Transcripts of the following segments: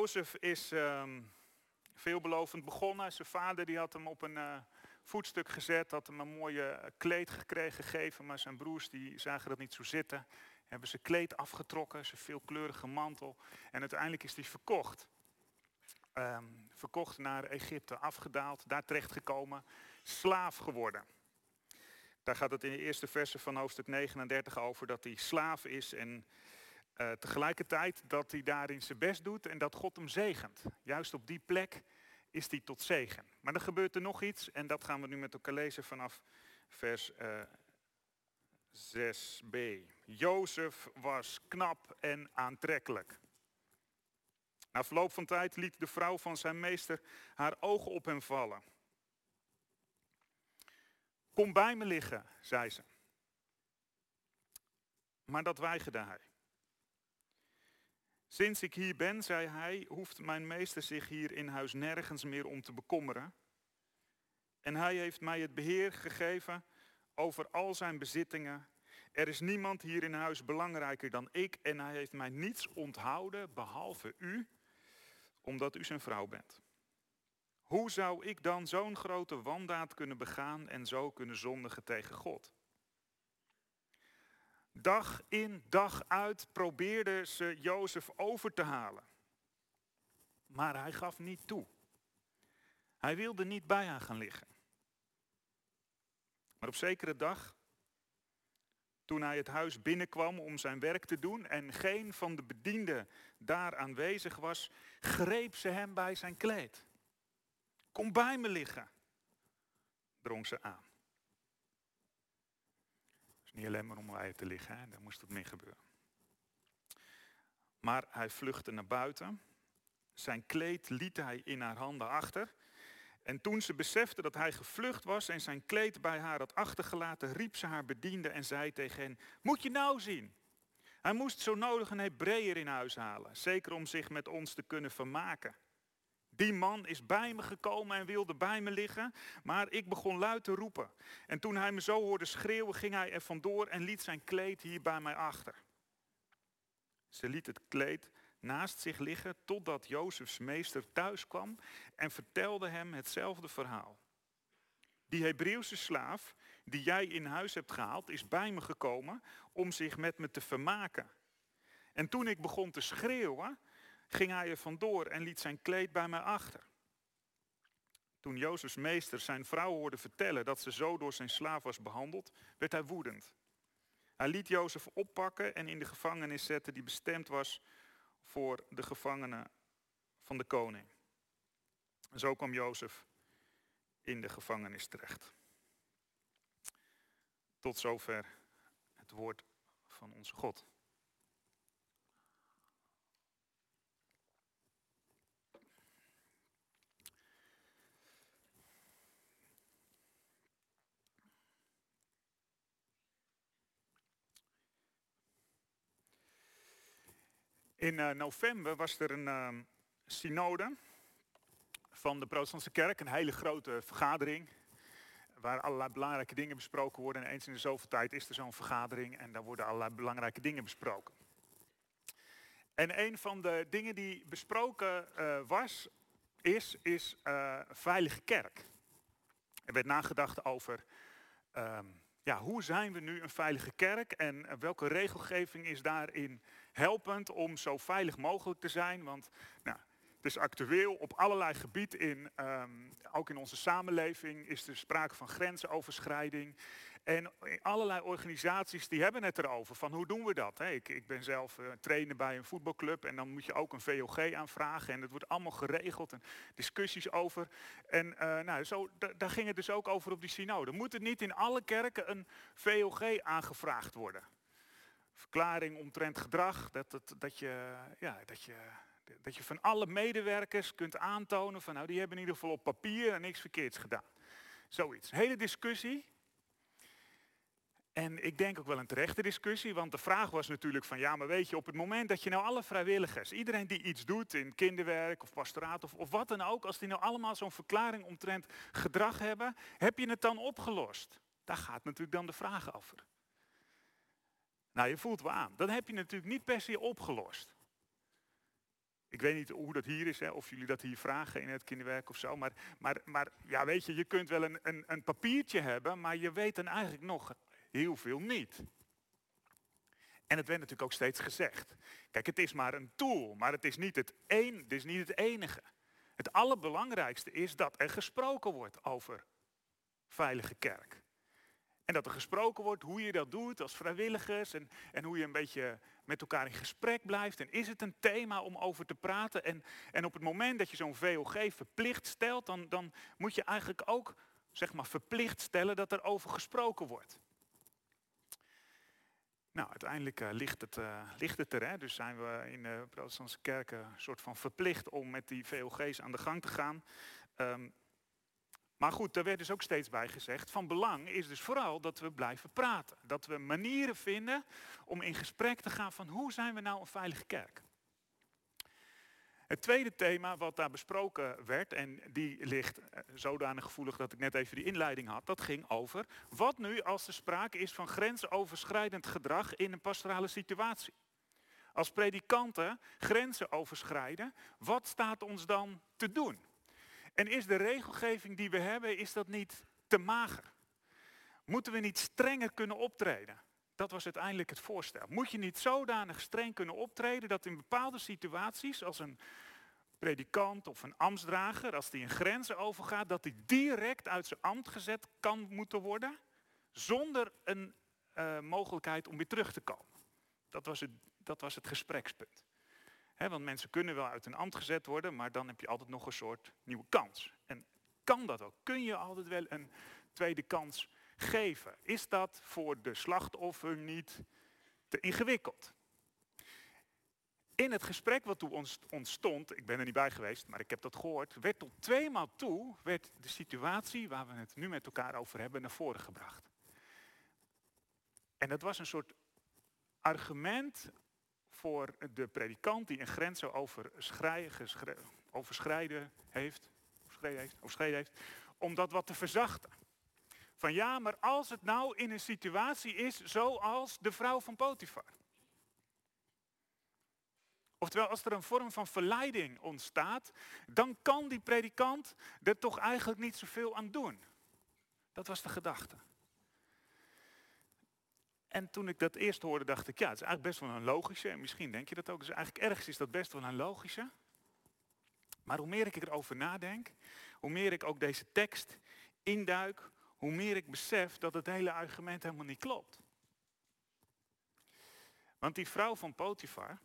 Jozef is ehm, veelbelovend begonnen. Zijn vader die had hem op een uh, voetstuk gezet, had hem een mooie kleed gekregen, gegeven. Maar zijn broers die zagen dat niet zo zitten. Hebben zijn kleed afgetrokken, zijn veelkleurige mantel. En uiteindelijk is hij verkocht. Ehm, verkocht naar Egypte, afgedaald, daar terechtgekomen, slaaf geworden. Daar gaat het in de eerste versen van hoofdstuk 39 over dat hij slaaf is en uh, tegelijkertijd dat hij daarin zijn best doet en dat God hem zegent. Juist op die plek is hij tot zegen. Maar er gebeurt er nog iets en dat gaan we nu met elkaar lezen vanaf vers uh, eh, 6b. Jozef was knap en aantrekkelijk. Na verloop van tijd liet de vrouw van zijn meester haar ogen op hem vallen. Kom bij me liggen, zei ze. Maar dat weigerde hij. Sinds ik hier ben, zei hij, hoeft mijn meester zich hier in huis nergens meer om te bekommeren. En hij heeft mij het beheer gegeven over al zijn bezittingen. Er is niemand hier in huis belangrijker dan ik en hij heeft mij niets onthouden behalve u, omdat u zijn vrouw bent. Hoe zou ik dan zo'n grote wandaad kunnen begaan en zo kunnen zondigen tegen God? Dag in, dag uit probeerde ze Jozef over te halen. Maar hij gaf niet toe. Hij wilde niet bij haar gaan liggen. Maar op zekere dag, toen hij het huis binnenkwam om zijn werk te doen en geen van de bedienden daar aanwezig was, greep ze hem bij zijn kleed. Kom bij me liggen, drong ze aan. Niet alleen maar om bij te liggen, daar moest het mee gebeuren. Maar hij vluchtte naar buiten. Zijn kleed liet hij in haar handen achter. En toen ze besefte dat hij gevlucht was en zijn kleed bij haar had achtergelaten, riep ze haar bediende en zei tegen hen: Moet je nou zien? Hij moest zo nodig een Hebreeër in huis halen, zeker om zich met ons te kunnen vermaken. Die man is bij me gekomen en wilde bij me liggen, maar ik begon luid te roepen. En toen hij me zo hoorde schreeuwen, ging hij er vandoor en liet zijn kleed hier bij mij achter. Ze liet het kleed naast zich liggen totdat Jozefs meester thuis kwam en vertelde hem hetzelfde verhaal. Die Hebreeuwse slaaf die jij in huis hebt gehaald, is bij me gekomen om zich met me te vermaken. En toen ik begon te schreeuwen, ging hij er vandoor en liet zijn kleed bij mij achter. Toen Jozefs meester zijn vrouw hoorde vertellen dat ze zo door zijn slaaf was behandeld, werd hij woedend. Hij liet Jozef oppakken en in de gevangenis zetten die bestemd was voor de gevangenen van de koning. zo kwam Jozef in de gevangenis terecht. Tot zover het woord van onze God. In uh, november was er een uh, synode van de protestantse kerk, een hele grote vergadering, waar allerlei belangrijke dingen besproken worden. En eens in de zoveel tijd is er zo'n vergadering en daar worden allerlei belangrijke dingen besproken. En een van de dingen die besproken uh, was, is, is veilige kerk. Er werd nagedacht over ehm, ja, hoe zijn we nu een veilige kerk en welke regelgeving is daarin helpend om zo veilig mogelijk te zijn. Want nou, het is actueel op allerlei gebieden, in, ehm, ook in onze samenleving is er sprake van grensoverschrijding. En allerlei organisaties die hebben het erover van hoe doen we dat. Ik, ik ben zelf uh, trainer bij een voetbalclub en dan moet je ook een VOG aanvragen. En het wordt allemaal geregeld en discussies over. En uh, nou, zo, daar ging het dus ook over op die synode. Moet het niet in alle kerken een VOG aangevraagd worden? Verklaring omtrent gedrag, dat, dat, dat, je, ja, dat, je, dat je van alle medewerkers kunt aantonen van nou die hebben in ieder geval op papier niks verkeerds gedaan. Zoiets. Hele discussie. En ik denk ook wel een terechte discussie, want de vraag was natuurlijk van ja, maar weet je, op het moment dat je nou alle vrijwilligers, iedereen die iets doet in kinderwerk of pastoraat of, of wat dan ook, als die nou allemaal zo'n verklaring omtrent gedrag hebben, heb je het dan opgelost? Daar gaat natuurlijk dan de vraag over. Nou, je voelt wel aan. Dan heb je natuurlijk niet per se opgelost. Ik weet niet hoe dat hier is, hè, of jullie dat hier vragen in het kinderwerk of zo. Maar, maar, maar ja, weet je, je kunt wel een, een, een papiertje hebben, maar je weet dan eigenlijk nog heel veel niet. En het werd natuurlijk ook steeds gezegd. Kijk, het is maar een tool, maar het is niet het, een, het, is niet het enige. Het allerbelangrijkste is dat er gesproken wordt over veilige kerk. En dat er gesproken wordt hoe je dat doet als vrijwilligers en, en hoe je een beetje met elkaar in gesprek blijft. En is het een thema om over te praten? En, en op het moment dat je zo'n VOG verplicht stelt, dan, dan moet je eigenlijk ook zeg maar, verplicht stellen dat er over gesproken wordt. Nou, uiteindelijk uh, ligt, het, uh, ligt het er. Hè? Dus zijn we in de protestantse kerken soort van verplicht om met die VOG's aan de gang te gaan. Um, maar goed, daar werd dus ook steeds bij gezegd, van belang is dus vooral dat we blijven praten. Dat we manieren vinden om in gesprek te gaan van hoe zijn we nou een veilige kerk. Het tweede thema wat daar besproken werd, en die ligt eh, zodanig gevoelig dat ik net even die inleiding had, dat ging over wat nu als er sprake is van grensoverschrijdend gedrag in een pastorale situatie. Als predikanten grenzen overschrijden, wat staat ons dan te doen? En is de regelgeving die we hebben, is dat niet te mager? Moeten we niet strenger kunnen optreden? Dat was uiteindelijk het voorstel. Moet je niet zodanig streng kunnen optreden dat in bepaalde situaties, als een predikant of een ambtsdrager, als die een grens overgaat, dat die direct uit zijn ambt gezet kan moeten worden, zonder een uh, mogelijkheid om weer terug te komen. Dat was het, dat was het gesprekspunt want mensen kunnen wel uit een ambt gezet worden, maar dan heb je altijd nog een soort nieuwe kans. En kan dat ook? Kun je altijd wel een tweede kans geven? Is dat voor de slachtoffer niet te ingewikkeld? In het gesprek wat toen ontstond, ik ben er niet bij geweest, maar ik heb dat gehoord, werd tot tweemaal toe werd de situatie waar we het nu met elkaar over hebben naar voren gebracht. En dat was een soort argument voor de predikant die een grens overschrijden heeft, heeft, overschreden heeft, om dat wat te verzachten. Van ja, maar als het nou in een situatie is zoals de vrouw van Potifar. Oftewel, als er een vorm van verleiding ontstaat, dan kan die predikant er toch eigenlijk niet zoveel aan doen. Dat was de gedachte. En toen ik dat eerst hoorde, dacht ik, ja, het is eigenlijk best wel een logische. En misschien denk je dat ook. Dus eigenlijk ergens is dat best wel een logische. Maar hoe meer ik erover nadenk, hoe meer ik ook deze tekst induik, hoe meer ik besef dat het hele argument helemaal niet klopt. Want die vrouw van Potifar,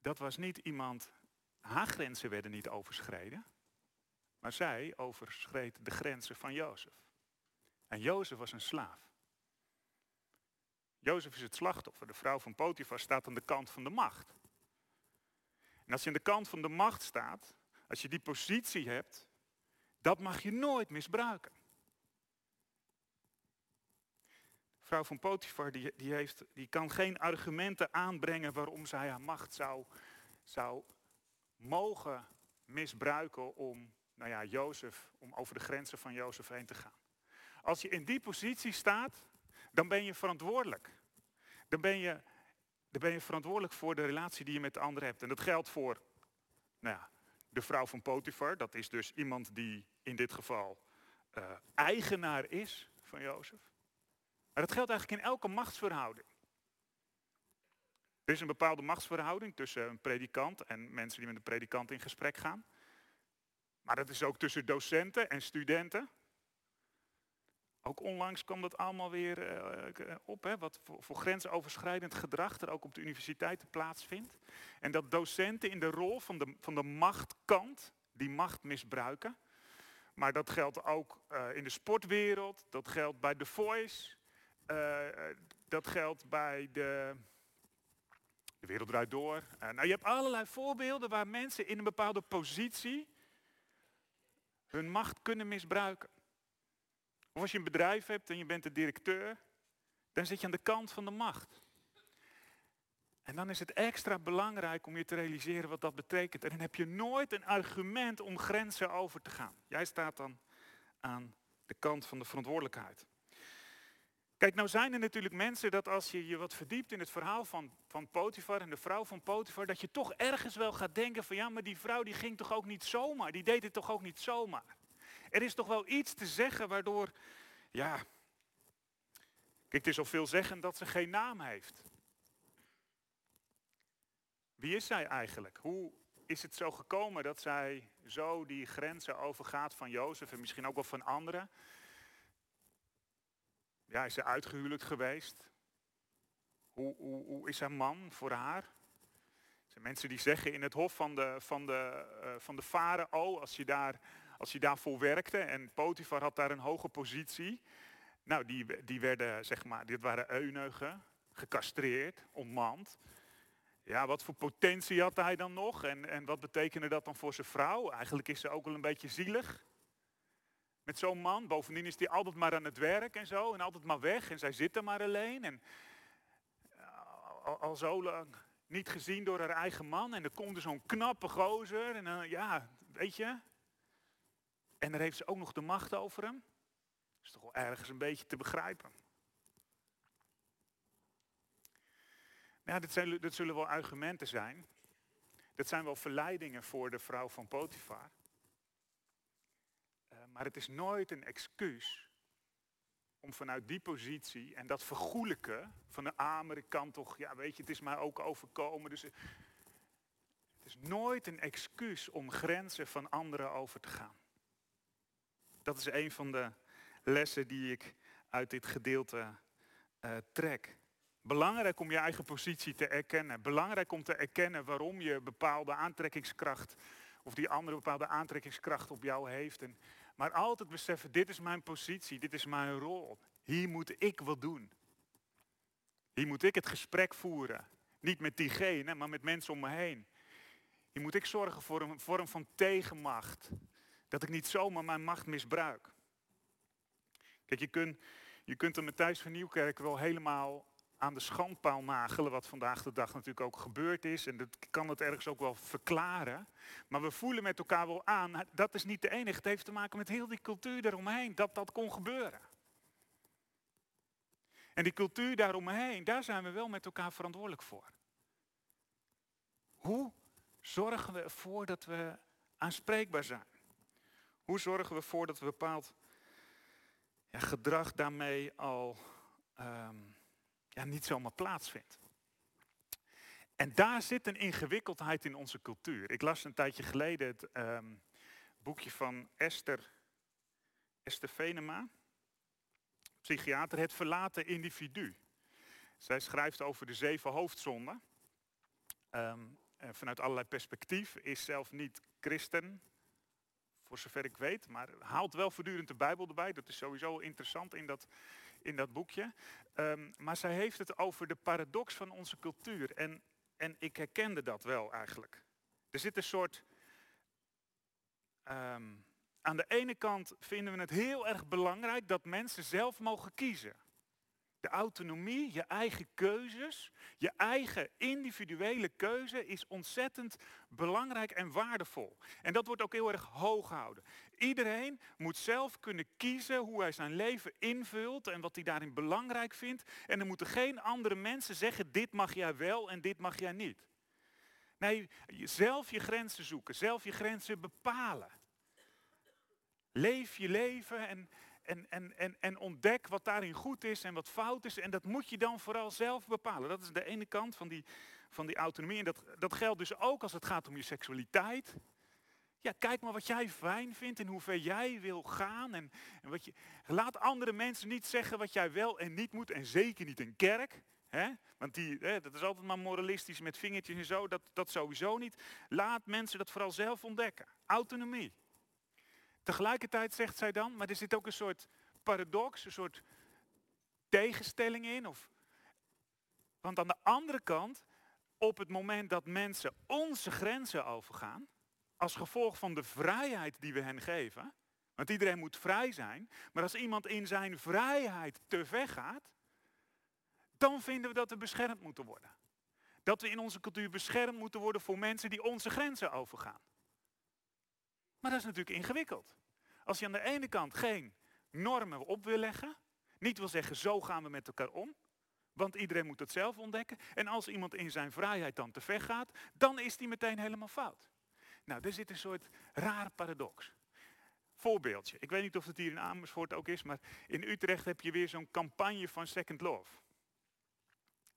dat was niet iemand, haar grenzen werden niet overschreden, maar zij overschreed de grenzen van Jozef. En Jozef was een slaaf. Jozef is het slachtoffer. De vrouw van Potifar staat aan de kant van de macht. En als je aan de kant van de macht staat, als je die positie hebt, dat mag je nooit misbruiken. De vrouw van Potifar die, die, heeft, die kan geen argumenten aanbrengen waarom zij haar macht zou, zou mogen misbruiken om, nou ja, Jozef, om over de grenzen van Jozef heen te gaan. Als je in die positie staat, dan ben je verantwoordelijk. Dan ben je, dan ben je verantwoordelijk voor de relatie die je met de ander hebt. En dat geldt voor nou ja, de vrouw van Potifar. Dat is dus iemand die in dit geval uh, eigenaar is van Jozef. Maar dat geldt eigenlijk in elke machtsverhouding. Er is een bepaalde machtsverhouding tussen een predikant en mensen die met een predikant in gesprek gaan. Maar dat is ook tussen docenten en studenten. Ook onlangs kwam dat allemaal weer uh, op, hè, wat voor, grensoverschrijdend gedrag er ook op de universiteiten plaatsvindt. En dat docenten in de rol van de, van de machtkant die macht misbruiken. Maar dat geldt ook in de sportwereld, dat geldt bij The Voice, dat geldt bij de, de Wereld Draait Door. nou, je hebt allerlei voorbeelden waar mensen in een bepaalde positie hun macht kunnen misbruiken. Of als je een bedrijf hebt en je bent de directeur, dan zit je aan de kant van de macht. En dan is het extra belangrijk om je te realiseren wat dat betekent. En dan heb je nooit een argument om grenzen over te gaan. Jij staat dan aan de kant van de verantwoordelijkheid. Kijk, nou zijn er natuurlijk mensen dat als je je wat verdiept in het verhaal van, van Potifar en de vrouw van Potifar, dat je toch ergens wel gaat denken van ja, maar die vrouw die ging toch ook niet zomaar, die deed het toch ook niet zomaar. Er is toch wel iets te zeggen waardoor, ja, kijk, het is al veel zeggen dat ze geen naam heeft. Wie is zij eigenlijk? Hoe is het zo gekomen dat zij zo die grenzen overgaat van Jozef en misschien ook wel van anderen? Ja, is ze uitgehuwelijkd geweest? Hoe, hoe, hoe is haar man voor haar? Er zijn mensen die zeggen in het hof van de, van de, uh, van de farao, als je, daar, als je daarvoor werkte, en Potifar had daar een hoge positie, nou, die, die werden, zeg maar, dit waren eunuchen, gecastreerd, ontmand. Ja, wat voor potentie had hij dan nog? En, en wat betekende dat dan voor zijn vrouw? Eigenlijk is ze ook wel een beetje zielig met zo'n man. Bovendien is hij altijd maar aan het werk en zo. En altijd maar weg. En zij zit er maar alleen. En eh, al, zo lang niet gezien door haar eigen man. En er komt er zo'n knappe gozer. En dan, ja, weet je. En daar heeft ze ook nog de macht over hem. Dat is toch wel ergens een beetje te begrijpen. Ja, dit, zijn, zullen wel argumenten zijn. Dat zijn wel verleidingen voor de vrouw van Potifar. Maar het is nooit een excuus om vanuit die positie en dat vergoelijken van de Amerikaan toch, ja weet je, het is mij ook overkomen. Dus het is nooit een excuus om grenzen van anderen over te gaan. Dat is een van de lessen die ik uit dit gedeelte uh, trek. Belangrijk om je eigen positie te erkennen. Belangrijk om te erkennen waarom je bepaalde aantrekkingskracht of die andere bepaalde aantrekkingskracht op jou heeft. En maar altijd beseffen, dit is mijn positie, dit is mijn rol. Hier moet ik wat doen. Hier moet ik het gesprek voeren. Niet met diegene, maar met mensen om me heen. Hier moet ik zorgen voor een vorm van tegenmacht. Dat ik niet zomaar mijn macht misbruik. Kijk, je kunt, je kunt er met Thijs van Nieuwkerk wel helemaal aan de schandpaal nagelen, wat vandaag de dag natuurlijk ook gebeurd is. En dat kan het ergens ook wel verklaren. Maar we voelen met elkaar wel aan, dat is niet de enige. Het heeft te maken met heel die cultuur daaromheen, dat dat kon gebeuren. En die cultuur daaromheen, daar zijn we wel met elkaar verantwoordelijk voor. Hoe zorgen we ervoor dat we aanspreekbaar zijn? Hoe zorgen we ervoor dat we bepaald ja, gedrag daarmee al um, ja, niet zomaar plaatsvindt. En daar zit een ingewikkeldheid in onze cultuur. Ik las een tijdje geleden het ehm, boekje van Esther, Esther Venema, psychiater, Het verlaten individu. Zij schrijft over de zeven hoofdzonden. Um, vanuit allerlei perspectief, is zelf niet christen, voor zover ik weet, maar haalt wel voortdurend de Bijbel erbij. Dat is sowieso interessant in dat, in dat boekje. Ehm, maar zij heeft het over de paradox van onze cultuur. En, en ik herkende dat wel eigenlijk. Er zit een soort. Ehm, aan de ene kant vinden we het heel erg belangrijk dat mensen zelf mogen kiezen. De autonomie, je eigen keuzes, je eigen individuele keuze is ontzettend belangrijk en waardevol. En dat wordt ook heel erg hoog gehouden. Iedereen moet zelf kunnen kiezen hoe hij zijn leven invult en wat hij daarin belangrijk vindt. En er moeten geen andere mensen zeggen, dit mag jij wel en dit mag jij niet. Nee, zelf je grenzen zoeken, zelf je grenzen bepalen. Leef je leven en, en, en, en, en ontdek wat daarin goed is en wat fout is. En dat moet je dan vooral zelf bepalen. Dat is de ene kant van die, van die autonomie. En dat, dat geldt dus ook als het gaat om je seksualiteit. Ja, kijk maar wat jij fijn vindt en hoe ver jij wil gaan. En, en wat je, laat andere mensen niet zeggen wat jij wel en niet moet. En zeker niet een kerk. Hè? Want die, hè, dat is altijd maar moralistisch met vingertjes en zo. Dat, dat sowieso niet. Laat mensen dat vooral zelf ontdekken. Autonomie. Tegelijkertijd zegt zij dan, maar er zit ook een soort paradox, een soort tegenstelling in. Of, want aan de andere kant, op het moment dat mensen onze grenzen overgaan, als gevolg van de vrijheid die we hen geven, want iedereen moet vrij zijn, maar als iemand in zijn vrijheid te ver gaat, dan vinden we dat we beschermd moeten worden. Dat we in onze cultuur beschermd moeten worden voor mensen die onze grenzen overgaan. Maar dat is natuurlijk ingewikkeld. Als je aan de ene kant geen normen op wil leggen, Niet wil zeggen, zo gaan we met elkaar om. Want iedereen moet het zelf ontdekken. En als iemand in zijn vrijheid dan te ver gaat, dan is die meteen helemaal fout. Nou, er zit een soort rare paradox. Voorbeeldje. Ik weet niet of het hier in Amersfoort ook is, maar in Utrecht heb je weer zo'n campagne van Second Love.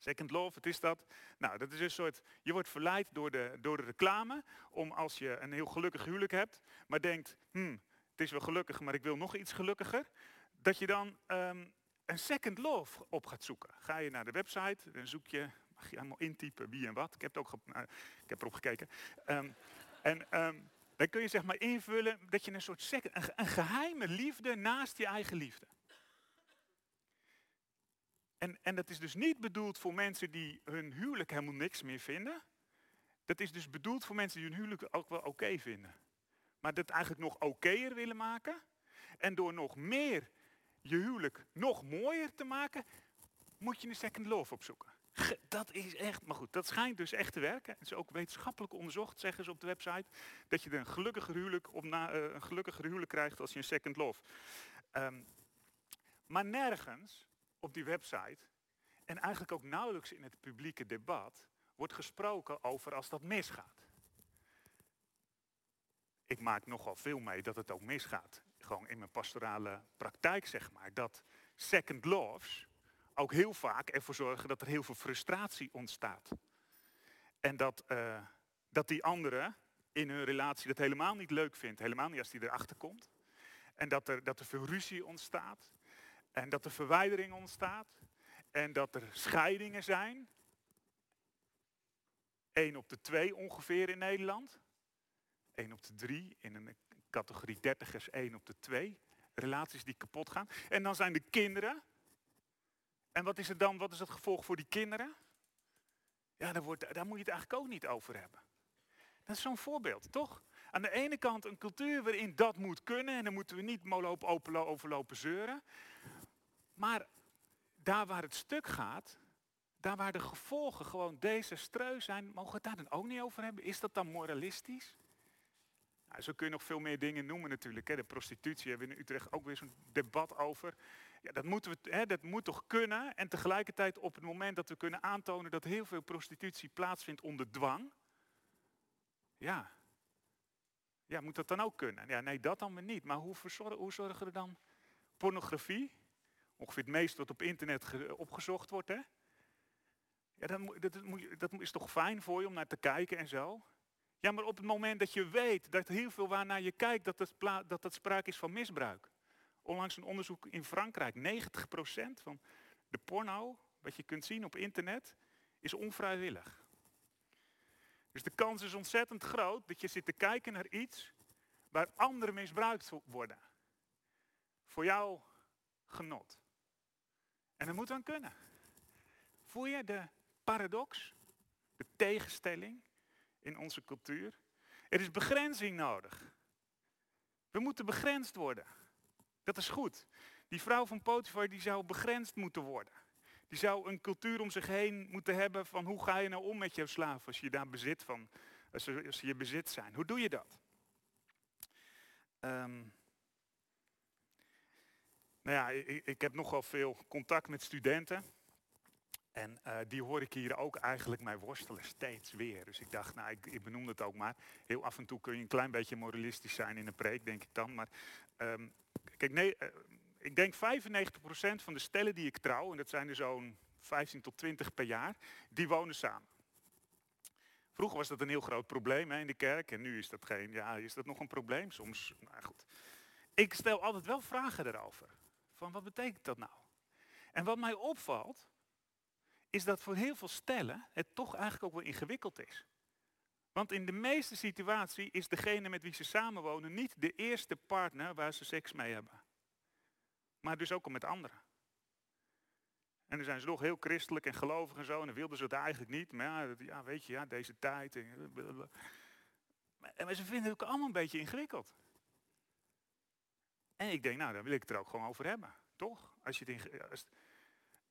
Second Love, wat is dat? Nou, dat is een soort, je wordt verleid door de, door de reclame om als je een heel gelukkig huwelijk hebt, maar denkt, hmm, het is wel gelukkig, maar ik wil nog iets gelukkiger, dat je dan ehm, een second love op gaat zoeken. Ga je naar de website, dan zoek je, mag je allemaal intypen wie en wat. Ik heb, het ook, nou, ik heb erop gekeken. Ehm, en ehm, dan kun je zeg maar invullen dat je een soort second, een, een geheime liefde naast je eigen liefde. En, en dat is dus niet bedoeld voor mensen die hun huwelijk helemaal niks meer vinden. Dat is dus bedoeld voor mensen die hun huwelijk ook wel oké vinden. Maar dat eigenlijk nog okéer willen maken. En door nog meer je huwelijk nog mooier te maken, moet je een second love opzoeken. Dat is echt, maar goed, dat schijnt dus echt te werken. Het is ook wetenschappelijk onderzocht, zeggen ze op de website, dat je een gelukkiger huwelijk, op na, uh, een gelukkiger huwelijk krijgt als je een second love. Um, maar nergens op die website, en eigenlijk ook nauwelijks in het publieke debat, wordt gesproken over als dat misgaat. Ik maak nogal veel mee dat het ook misgaat gewoon in mijn pastorale praktijk, zeg maar, dat second loves ook heel vaak ervoor zorgen dat er heel veel frustratie ontstaat. En dat, uh, dat die andere in hun relatie dat helemaal niet leuk vindt, helemaal niet als die erachter komt. En dat er, dat er veel ruzie ontstaat. En dat er verwijdering ontstaat. En dat er scheidingen zijn. Eén op de twee ongeveer in Nederland. Eén op de drie in een categorie 30ers 1 op de 2. Relaties die kapot gaan. En dan zijn de kinderen. En wat is het dan? Wat is het gevolg voor die kinderen? Ja, daar, wordt, daar moet je het eigenlijk ook niet over hebben. Dat is zo'n voorbeeld, toch? Aan de ene kant een cultuur waarin dat moet kunnen. En dan moeten we niet overlopen zeuren. Maar daar waar het stuk gaat, daar waar de gevolgen gewoon desastreus zijn, mogen we het daar dan ook niet over hebben? Is dat dan moralistisch? Nou, zo kun je nog veel meer dingen noemen natuurlijk. Hè. De prostitutie hebben we in Utrecht ook weer zo'n debat over. Ja, dat, moeten we, hè, dat moet toch kunnen. En tegelijkertijd op het moment dat we kunnen aantonen dat heel veel prostitutie plaatsvindt onder dwang. Ja, ja moet dat dan ook kunnen? Ja, nee, dat dan weer niet. Maar hoe, hoe zorgen we dan? Pornografie, ongeveer het meest wat op internet opgezocht wordt. Hè? Ja, dat, dat, dat is toch fijn voor je om naar te kijken en zo. Ja, maar op het moment dat je weet dat heel veel waarnaar je kijkt, dat het, dat het sprake is van misbruik. Onlangs een onderzoek in Frankrijk, 90% van de porno, wat je kunt zien op internet, is onvrijwillig. Dus de kans is ontzettend groot dat je zit te kijken naar iets waar anderen misbruikt worden. Voor jouw genot. En dat moet dan kunnen. Voel je de paradox? De tegenstelling? in onze cultuur. Er is begrenzing nodig. We moeten begrensd worden. Dat is goed. Die vrouw van Potifar die zou begrensd moeten worden. Die zou een cultuur om zich heen moeten hebben van hoe ga je nou om met jouw slaaf als je daar bezit van, als ze, je bezit zijn. Hoe doe je dat? Um, nou ja, ik, ik heb nogal veel contact met studenten. En uh, die hoor ik hier ook eigenlijk mij worstelen, steeds weer. Dus ik dacht, nou, ik, ik benoem het ook maar. Heel af en toe kun je een klein beetje moralistisch zijn in een preek, denk ik dan. Maar um, kijk, nee, uh, ik denk 95% van de stellen die ik trouw, en dat zijn er zo'n 15 tot 20 per jaar, die wonen samen. Vroeger was dat een heel groot probleem hè, in de kerk en nu is dat geen, ja, is dat nog een probleem soms? Nou goed. Ik stel altijd wel vragen erover. Van wat betekent dat nou? En wat mij opvalt, is dat voor heel veel stellen het toch eigenlijk ook wel ingewikkeld is. Want in de meeste situaties is degene met wie ze samenwonen niet de eerste partner waar ze seks mee hebben. Maar dus ook al met anderen. En dan zijn ze nog heel christelijk en gelovig en zo. En dan wilden ze het eigenlijk niet. Maar ja, ja weet je, ja, deze tijd. En, maar ze vinden het ook allemaal een beetje ingewikkeld. En ik denk, nou, dan wil ik het er ook gewoon over hebben. Toch? Als je het, als,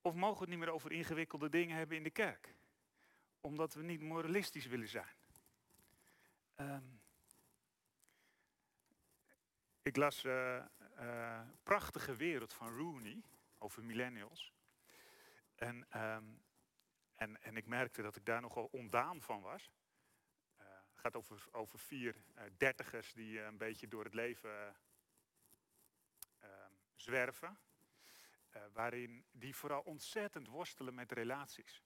of mogen we het niet meer over ingewikkelde dingen hebben in de kerk? Omdat we niet moralistisch willen zijn. Um, ik las uh, uh, Prachtige Wereld van Rooney over millennials. En, ehm, en, en ik merkte dat ik daar nogal ondaan van was. Het gaat over, over vier dertigers die een beetje door het leven ehm, zwerven. waarin die vooral ontzettend worstelen met relaties.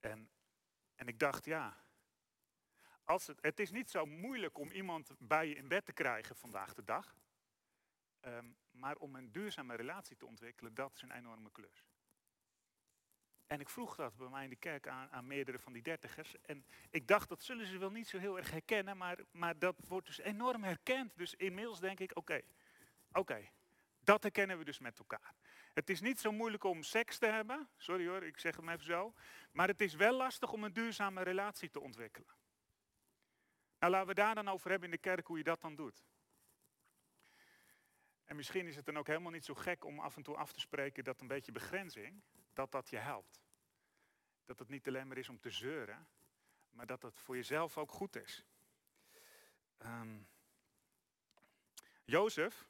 En, en ik dacht, ja, als het, het is niet zo moeilijk om iemand bij je in bed te krijgen vandaag de dag. Um, maar om een duurzame relatie te ontwikkelen, dat is een enorme klus. En ik vroeg dat bij mij in de kerk aan, aan meerdere van die dertigers. En ik dacht, dat zullen ze wel niet zo heel erg herkennen, maar, maar dat wordt dus enorm herkend. Dus inmiddels denk ik, oké, oké, dat herkennen we dus met elkaar. Het is niet zo moeilijk om seks te hebben, sorry hoor, ik zeg het maar even zo. Maar het is wel lastig om een duurzame relatie te ontwikkelen. Nou, laten we daar dan over hebben in de kerk hoe je dat dan doet. En misschien is het dan ook helemaal niet zo gek om af en toe af te spreken dat een beetje begrenzing, dat dat je helpt. Dat het niet alleen maar is om te zeuren, maar dat het voor jezelf ook goed is. Um, Jozef,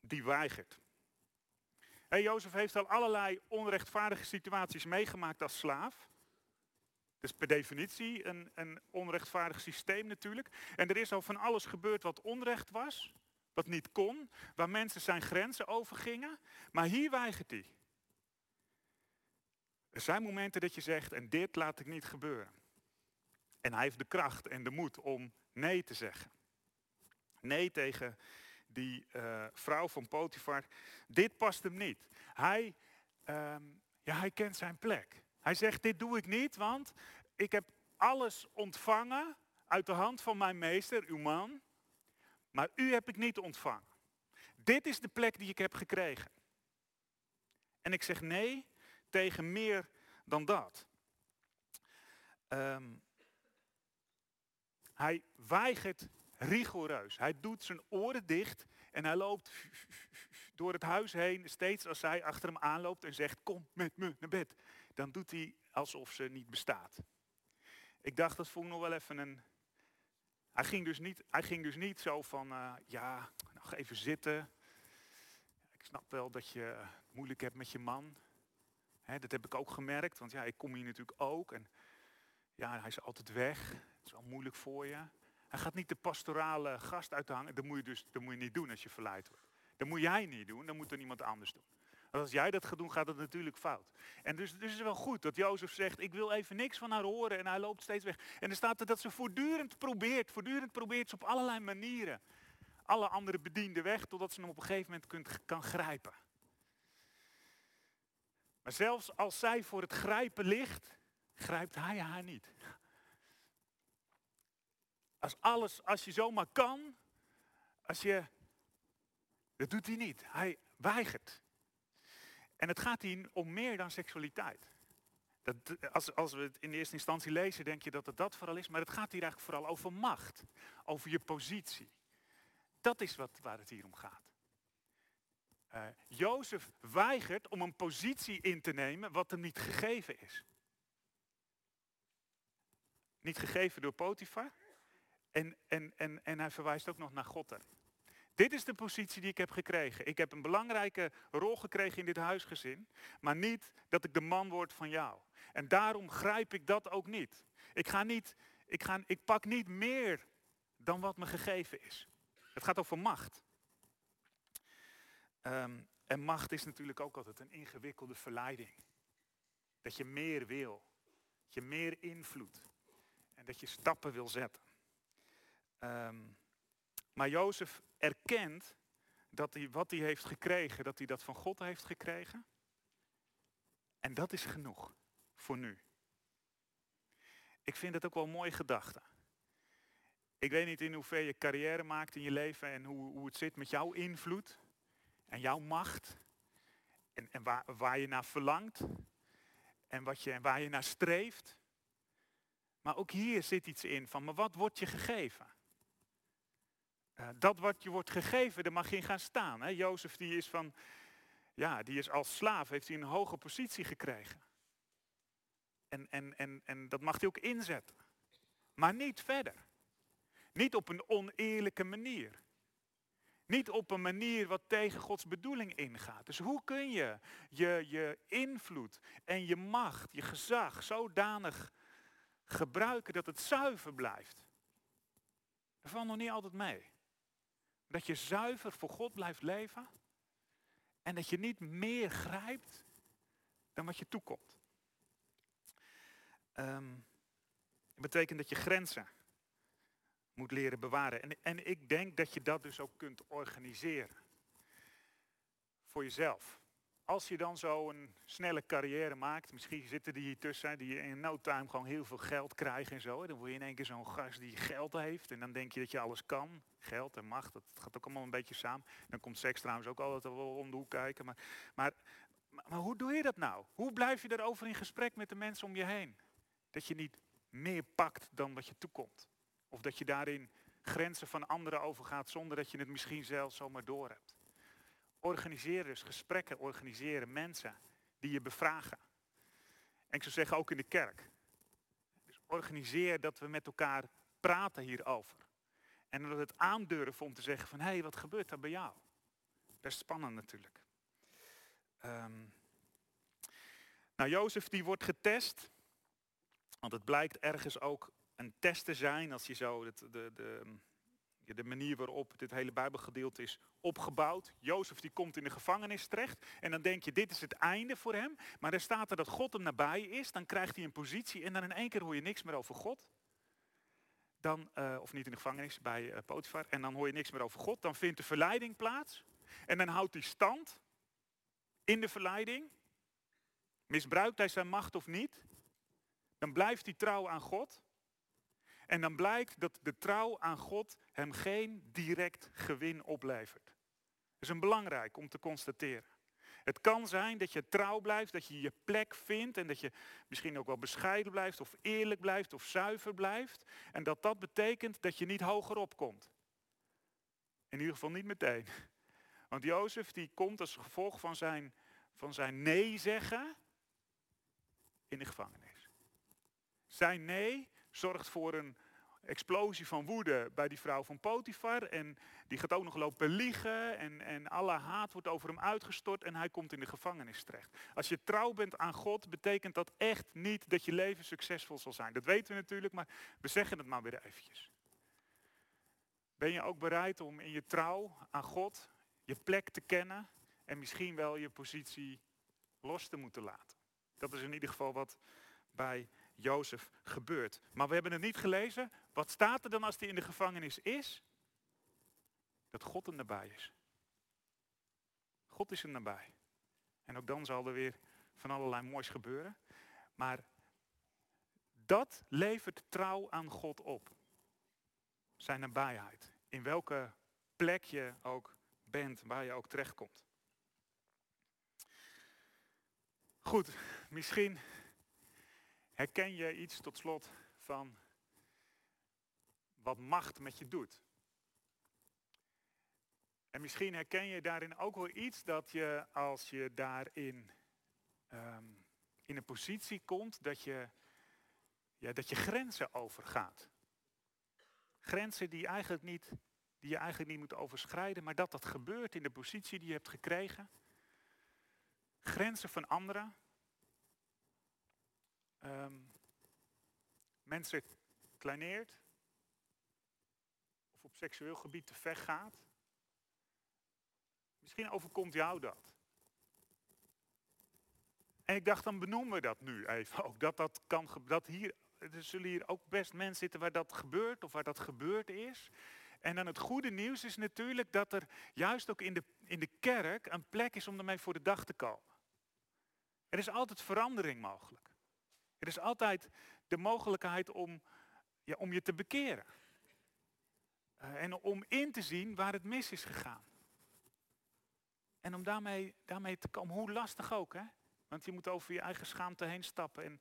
die weigert. Hey, Jozef heeft al allerlei onrechtvaardige situaties meegemaakt als slaaf. Dat is per definitie een, een onrechtvaardig systeem natuurlijk. En er is al van alles gebeurd wat onrecht was wat niet kon, waar mensen zijn grenzen overgingen. Maar hier weigert hij. Er zijn momenten dat je zegt, en dit laat ik niet gebeuren. En hij heeft de kracht en de moed om nee te zeggen. Nee tegen die uh, vrouw van Potifar. Dit past hem niet. Hij, um, ja, hij kent zijn plek. Hij zegt, dit doe ik niet, want ik heb alles ontvangen uit de hand van mijn meester, uw man. Maar u heb ik niet ontvangen. Dit is de plek die ik heb gekregen. En ik zeg nee tegen meer dan dat. Um, hij weigert rigoureus. Hij doet zijn oren dicht en hij loopt door het huis heen. Steeds als zij achter hem aanloopt en zegt: Kom met me naar bed. Dan doet hij alsof ze niet bestaat. Ik dacht, dat vond nog wel even een hij ging dus niet, hij ging dus niet zo van, uh, ja, nog even zitten. Ik snap wel dat je het moeilijk hebt met je man. dat heb ik ook gemerkt, want ja, ik kom hier natuurlijk ook. En ja, hij is altijd weg. Het is wel moeilijk voor je. Gaat niet de pastorale gast uithangen. Dat moet je dus dat moet je niet doen als je verleid wordt. Dat moet jij niet doen, dan moet er iemand anders doen als jij dat gaat doen, gaat het natuurlijk fout. En dus, dus is het wel goed dat Jozef zegt, ik wil even niks van haar horen en hij loopt steeds weg. En er staat er dat ze voortdurend probeert, voortdurend probeert ze op allerlei manieren alle andere bedienden weg, totdat ze hem op een gegeven moment kunt, kan grijpen. Maar zelfs als zij voor het grijpen ligt, grijpt hij haar niet. Als alles, als je zomaar kan, als je, dat doet hij niet. Hij weigert. En het gaat hier om meer dan seksualiteit. Dat, als, als we het in eerste instantie lezen, denk je dat het dat vooral is. Maar het gaat hier eigenlijk vooral over macht. Over je positie. Dat is wat, waar het hier om gaat. Uh, Jozef weigert om een positie in te nemen wat hem niet gegeven is. Niet gegeven door Potifar. En, en, en, en hij verwijst ook nog naar God. Dit is de positie die ik heb gekregen. Ik heb een belangrijke rol gekregen in dit huisgezin, maar niet dat ik de man word van jou. En daarom grijp ik dat ook niet. Ik, ga niet, ik, ga, ik pak niet meer dan wat me gegeven is. Het gaat over macht. Ehm, en macht is natuurlijk ook altijd een ingewikkelde verleiding. Dat je meer wil. Dat je meer invloed. En dat je stappen wil zetten. Um, maar Jozef erkent dat hij wat hij heeft gekregen, dat hij dat van God heeft gekregen. En dat is genoeg voor nu. Ik vind het ook wel een mooie gedachte. Ik weet niet in hoeverre je carrière maakt in je leven en hoe, hoe het zit met jouw invloed en jouw macht. En, en waar, waar je naar verlangt en wat je, waar je naar streeft. Maar ook hier zit iets in van, maar wat wordt je gegeven? Uh, dat wat je wordt gegeven, daar mag je in gaan staan. Hè? Jozef die is van, ja, die is als slaaf, heeft hij een hoge positie gekregen. En, en, en, en dat mag hij ook inzetten. Maar niet verder. Niet op een oneerlijke manier. Niet op een manier wat tegen Gods bedoeling ingaat. Dus hoe kun je je, je invloed en je macht, je gezag zodanig gebruiken dat het zuiver blijft? Dat valt nog niet altijd mee. Dat je zuiver voor God blijft leven en dat je niet meer grijpt dan wat je toekomt. Um, dat betekent dat je grenzen moet leren bewaren. En, en ik denk dat je dat dus ook kunt organiseren. Voor jezelf. Als je dan zo een snelle carrière maakt, misschien zitten die hier tussen, die in no time gewoon heel veel geld krijgen en zo. Dan word je in één keer zo'n gast die geld heeft en dan denk je dat je alles kan. Geld en macht, dat gaat ook allemaal een beetje samen. Dan komt seks trouwens ook altijd wel om de hoek kijken. Maar, maar, maar hoe doe je dat nou? Hoe blijf je daarover in gesprek met de mensen om je heen? Dat je niet meer pakt dan wat je toekomt. Of dat je daarin grenzen van anderen overgaat zonder dat je het misschien zelf zomaar door hebt. Organiseer dus gesprekken, organiseren mensen die je bevragen. En ik zou zeggen ook in de kerk. Dus organiseer dat we met elkaar praten hierover. En dat het aandurven om te zeggen van hé, hey, wat gebeurt er bij jou? Best spannend natuurlijk. Um, nou, Jozef die wordt getest. Want het blijkt ergens ook een test te zijn als je zo de, de, de, de manier waarop dit hele Bijbelgedeelte is opgebouwd. Jozef die komt in de gevangenis terecht en dan denk je dit is het einde voor hem. Maar er staat er dat God hem nabij is, dan krijgt hij een positie en dan in één keer hoor je niks meer over God. Dan, uh, of niet in de gevangenis, bij uh, Potifar. En dan hoor je niks meer over God. Dan vindt de verleiding plaats. En dan houdt hij stand in de verleiding. Misbruikt hij zijn macht of niet? Dan blijft hij trouw aan God. En dan blijkt dat de trouw aan God hem geen direct gewin oplevert. Dat is een belangrijk om te constateren. Het kan zijn dat je trouw blijft, dat je je plek vindt en dat je misschien ook wel bescheiden blijft of eerlijk blijft of zuiver blijft. En dat dat betekent dat je niet hoger opkomt. In ieder geval niet meteen. Want Jozef die komt als gevolg van zijn, van zijn nee zeggen in de gevangenis. Zijn nee zorgt voor een explosie van woede bij die vrouw van Potifar. En die gaat ook nog lopen liegen. En, en alle haat wordt over hem uitgestort. En hij komt in de gevangenis terecht. Als je trouw bent aan God, betekent dat echt niet dat je leven succesvol zal zijn. Dat weten we natuurlijk, maar we zeggen het maar weer eventjes. Ben je ook bereid om in je trouw aan God je plek te kennen en misschien wel je positie los te moeten laten? Dat is in ieder geval wat bij Jozef gebeurt. Maar we hebben het niet gelezen. Wat staat er dan als hij in de gevangenis is? Dat God er nabij is. God is er nabij. En ook dan zal er weer van allerlei moois gebeuren. Maar dat levert trouw aan God op. Zijn nabijheid. In welke plek je ook bent, waar je ook terechtkomt. Goed, misschien herken je iets tot slot van wat macht met je doet. En misschien herken je daarin ook wel iets dat je als je daarin um, in een positie komt dat je, ja, dat je grenzen overgaat. Grenzen die, eigenlijk niet, die je eigenlijk niet moet overschrijden, maar dat dat gebeurt in de positie die je hebt gekregen. Grenzen van anderen. Um, mensen kleineert. Op seksueel gebied te ver gaat. Misschien overkomt jou dat. En ik dacht, dan benoemen we dat nu even ook. Dat dat kan dat hier, er zullen hier ook best mensen zitten waar dat gebeurt of waar dat gebeurd is. En dan het goede nieuws is natuurlijk dat er juist ook in de, in de kerk een plek is om ermee voor de dag te komen. Er is altijd verandering mogelijk. Er is altijd de mogelijkheid om, ja, om je te bekeren. Uh, en om in te zien waar het mis is gegaan. En om daarmee, daarmee te komen, hoe lastig ook hè. Want je moet over je eigen schaamte heen stappen. En,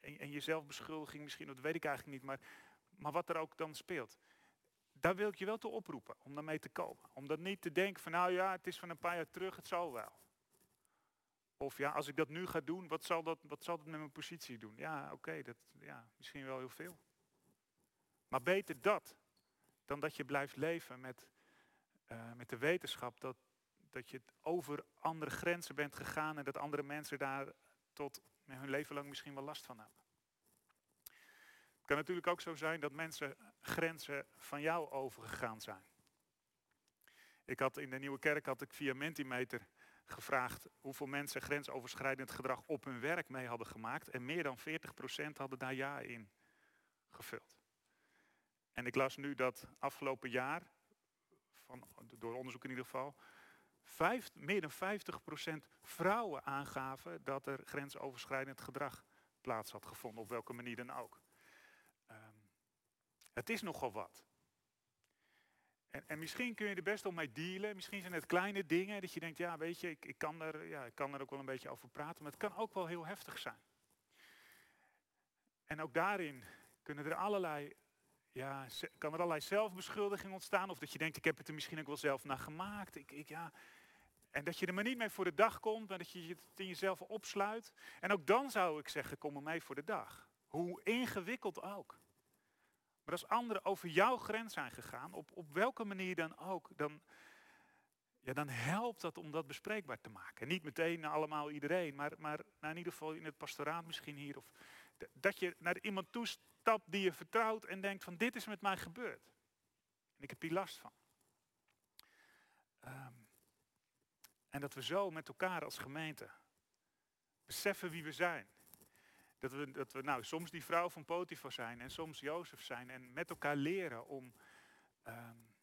en, en je zelfbeschuldiging misschien, dat weet ik eigenlijk niet. Maar, maar wat er ook dan speelt. Daar wil ik je wel toe oproepen om daarmee te komen. Om dat niet te denken van nou ja, het is van een paar jaar terug, het zal wel. Of ja, als ik dat nu ga doen, wat zal dat, wat zal dat met mijn positie doen? Ja, oké, dat ja, misschien wel heel veel. Maar beter dat dan dat je blijft leven met eh, met de wetenschap dat, dat je over andere grenzen bent gegaan en dat andere mensen daar tot hun leven lang misschien wel last van hebben. Het kan natuurlijk ook zo zijn dat mensen grenzen van jou overgegaan zijn. Ik had in de Nieuwe Kerk had ik via Mentimeter gevraagd hoeveel mensen grensoverschrijdend gedrag op hun werk mee hadden gemaakt. En meer dan 40% hadden daar ja in gevuld. En ik las nu dat afgelopen jaar, van, door onderzoek in ieder geval, vijf, meer dan 50% vrouwen aangaven dat er grensoverschrijdend gedrag plaats had gevonden, op welke manier dan ook. Ehm, het is nogal wat. En, en, misschien kun je er best wel mee dealen. Misschien zijn het kleine dingen dat je denkt, ja weet je, ik, ik, kan er, ja, ik kan er ook wel een beetje over praten. Maar het kan ook wel heel heftig zijn. En ook daarin kunnen er allerlei, ja, kan er allerlei zelfbeschuldiging ontstaan. Of dat je denkt, ik heb het er misschien ook wel zelf naar gemaakt. Ik, ik, ja. En dat je er maar niet mee voor de dag komt, maar dat je het in jezelf opsluit. En ook dan zou ik zeggen, kom er mee voor de dag. Hoe ingewikkeld ook. Maar als anderen over jouw grens zijn gegaan, op, op welke manier dan ook, dan, ja, dan helpt dat om dat bespreekbaar te maken. Niet meteen allemaal iedereen, maar, maar in ieder geval in het pastoraat misschien hier. Of, dat je naar iemand toestapt die je vertrouwt en denkt van dit is met mij gebeurd. En ik heb hier last van. Ehm, en dat we zo met elkaar als gemeente beseffen wie we zijn. Dat we, dat we nou, soms die vrouw van Potifar zijn en soms Jozef zijn en met elkaar leren om, um,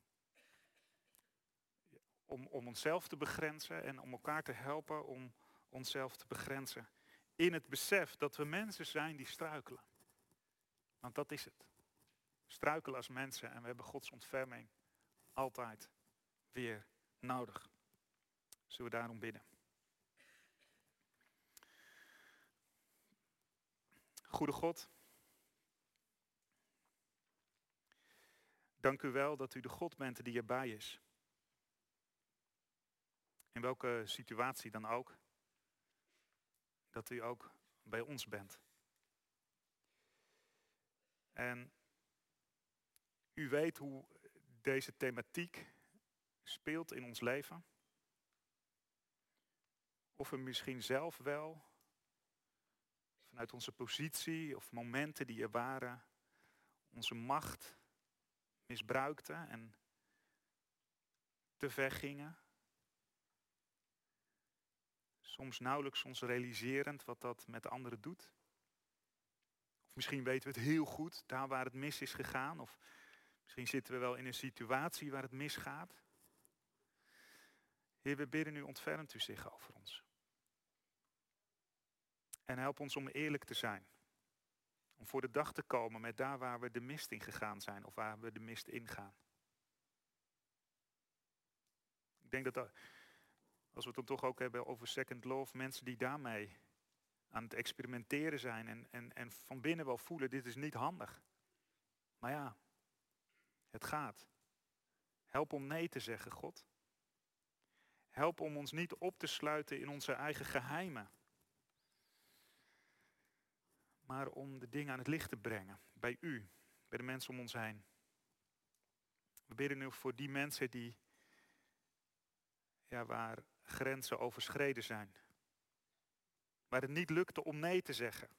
om, om onszelf te begrenzen en om elkaar te helpen om onszelf te begrenzen. In het besef dat we mensen zijn die struikelen. Want dat is het. Struikelen als mensen en we hebben Gods ontferming altijd weer nodig. Zullen we daarom bidden? Goede God, dank u wel dat u de God bent die erbij is. In welke situatie dan ook, dat u ook bij ons bent. En u weet hoe deze thematiek speelt in ons leven. Of we misschien zelf wel vanuit onze positie of momenten die er waren, onze macht misbruikten en te ver gingen. Soms nauwelijks ons realiserend wat dat met de anderen doet. Misschien weten we het heel goed, daar waar het mis is gegaan. Of misschien zitten we wel in een situatie waar het misgaat. Heer, we bidden u, ontfermt u zich over ons. En help ons om eerlijk te zijn. Om voor de dag te komen met daar waar we de mist in gegaan zijn of waar we de mist ingaan. Ik denk dat als we het dan toch ook hebben over second love, mensen die daarmee aan het experimenteren zijn en, en, en van binnen wel voelen, dit is niet handig. Maar ja, het gaat. Help om nee te zeggen, God. Help om ons niet op te sluiten in onze eigen geheimen maar om de dingen aan het licht te brengen. Bij u, bij de mensen om ons heen. We bidden nu voor die mensen die, ja, waar grenzen overschreden zijn. Waar het niet lukte om nee te zeggen.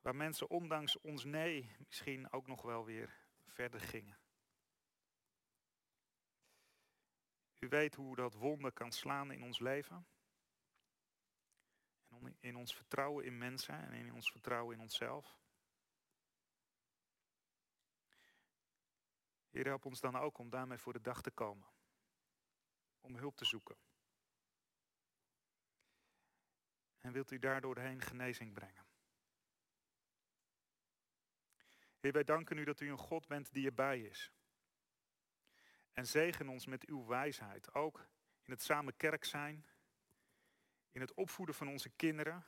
Waar mensen ondanks ons nee misschien ook nog wel weer verder gingen. U weet hoe dat wonder kan slaan in ons leven in ons vertrouwen in mensen en in ons vertrouwen in onszelf. Heer, help ons dan ook om daarmee voor de dag te komen. Om hulp te zoeken. En wilt u daardoor heen genezing brengen. Heer, wij danken u dat u een God bent die erbij is. En zegen ons met uw wijsheid, ook in het samen kerk zijn in het opvoeden van onze kinderen,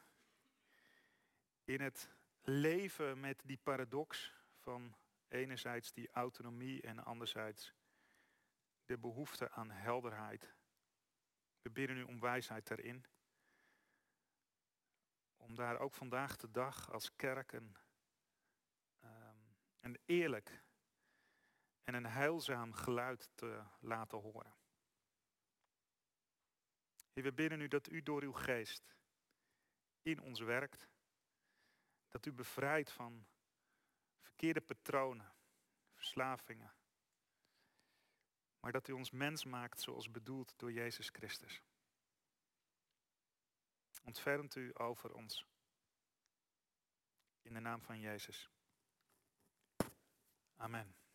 in het leven met die paradox van enerzijds die autonomie en anderzijds de behoefte aan helderheid. We bidden u om wijsheid daarin. Om daar ook vandaag de dag als kerk een, ehm, een eerlijk en een heilzaam geluid te laten horen. We bidden u dat u door uw geest in ons werkt. Dat u bevrijdt van verkeerde patronen, verslavingen. Maar dat u ons mens maakt zoals bedoeld door Jezus Christus. Ontfermt u over ons. In de naam van Jezus. Amen.